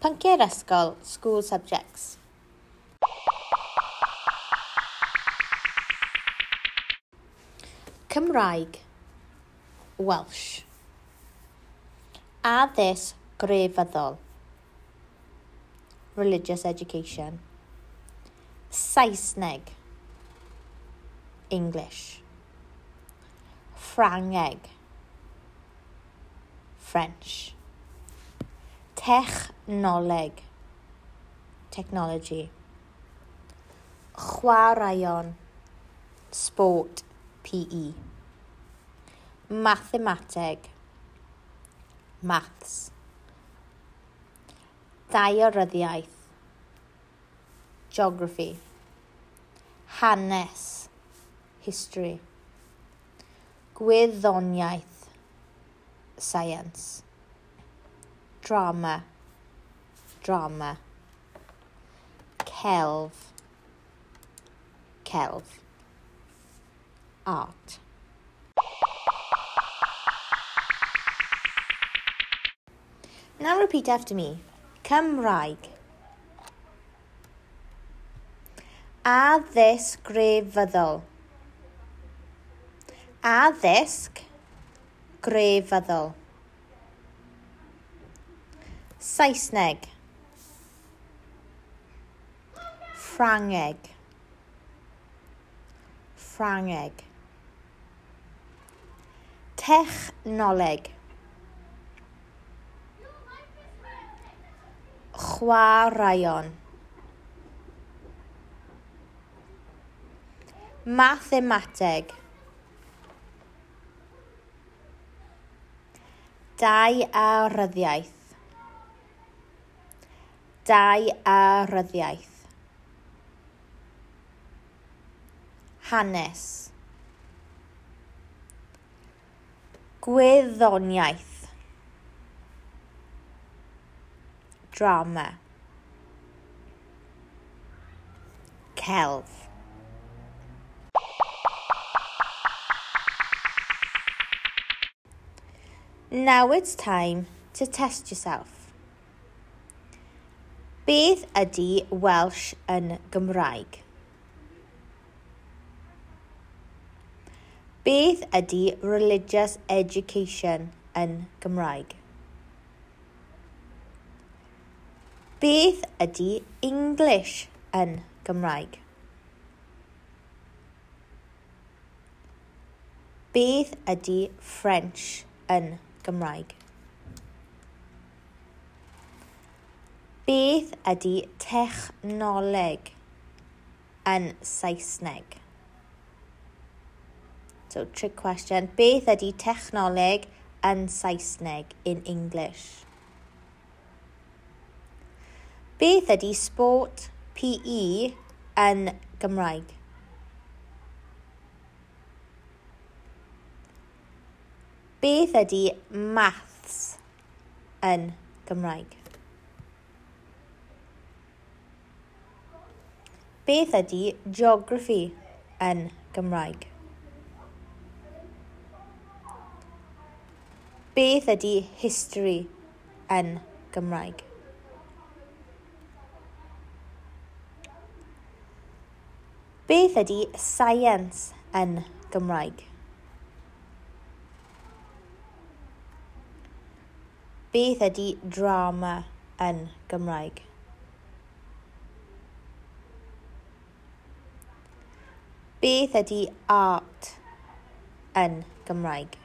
Pynciau'r ysgol, school subjects. Cymraeg Welsh. Addysg grefyddol. Religious education. Saesneg. English. Ffrangeg. French. Technoleg. Technology. Chwaraeon. Sport. PE. Mathemateg. Maths. daearyddiaeth Geography. Hanes. History. Gwyddoniaeth. Science drama, drama. Celf, celf. Art. Now repeat after me. Cymraeg. Addysg grefyddol. Addysg grefyddol. Saesneg. Ffrangeg. Ffrangeg. Technoleg. Chwaraeon. Mathemateg. Dau a ryddiaeth dau a ryddiaeth. Hanes. Gwyddoniaeth. Drama. Celf. Now it's time to test yourself. Beth ydy Welsh yn Gymraeg? Beth ydy religious education yn Gymraeg? Beth ydy English yn Gymraeg? Beth ydy French yn Gymraeg? Beth ydy technoleg yn Saesneg? So, trick question. Beth ydy technoleg yn Saesneg in English? Beth ydy sport PE yn Gymraeg? Beth ydy maths yn Gymraeg? Beth ydy geography yn Gymraeg? Beth ydy history yn Gymraeg? Beth ydy science yn Gymraeg? Beth ydy drama yn Gymraeg? Beth ydy art yn Gymraeg?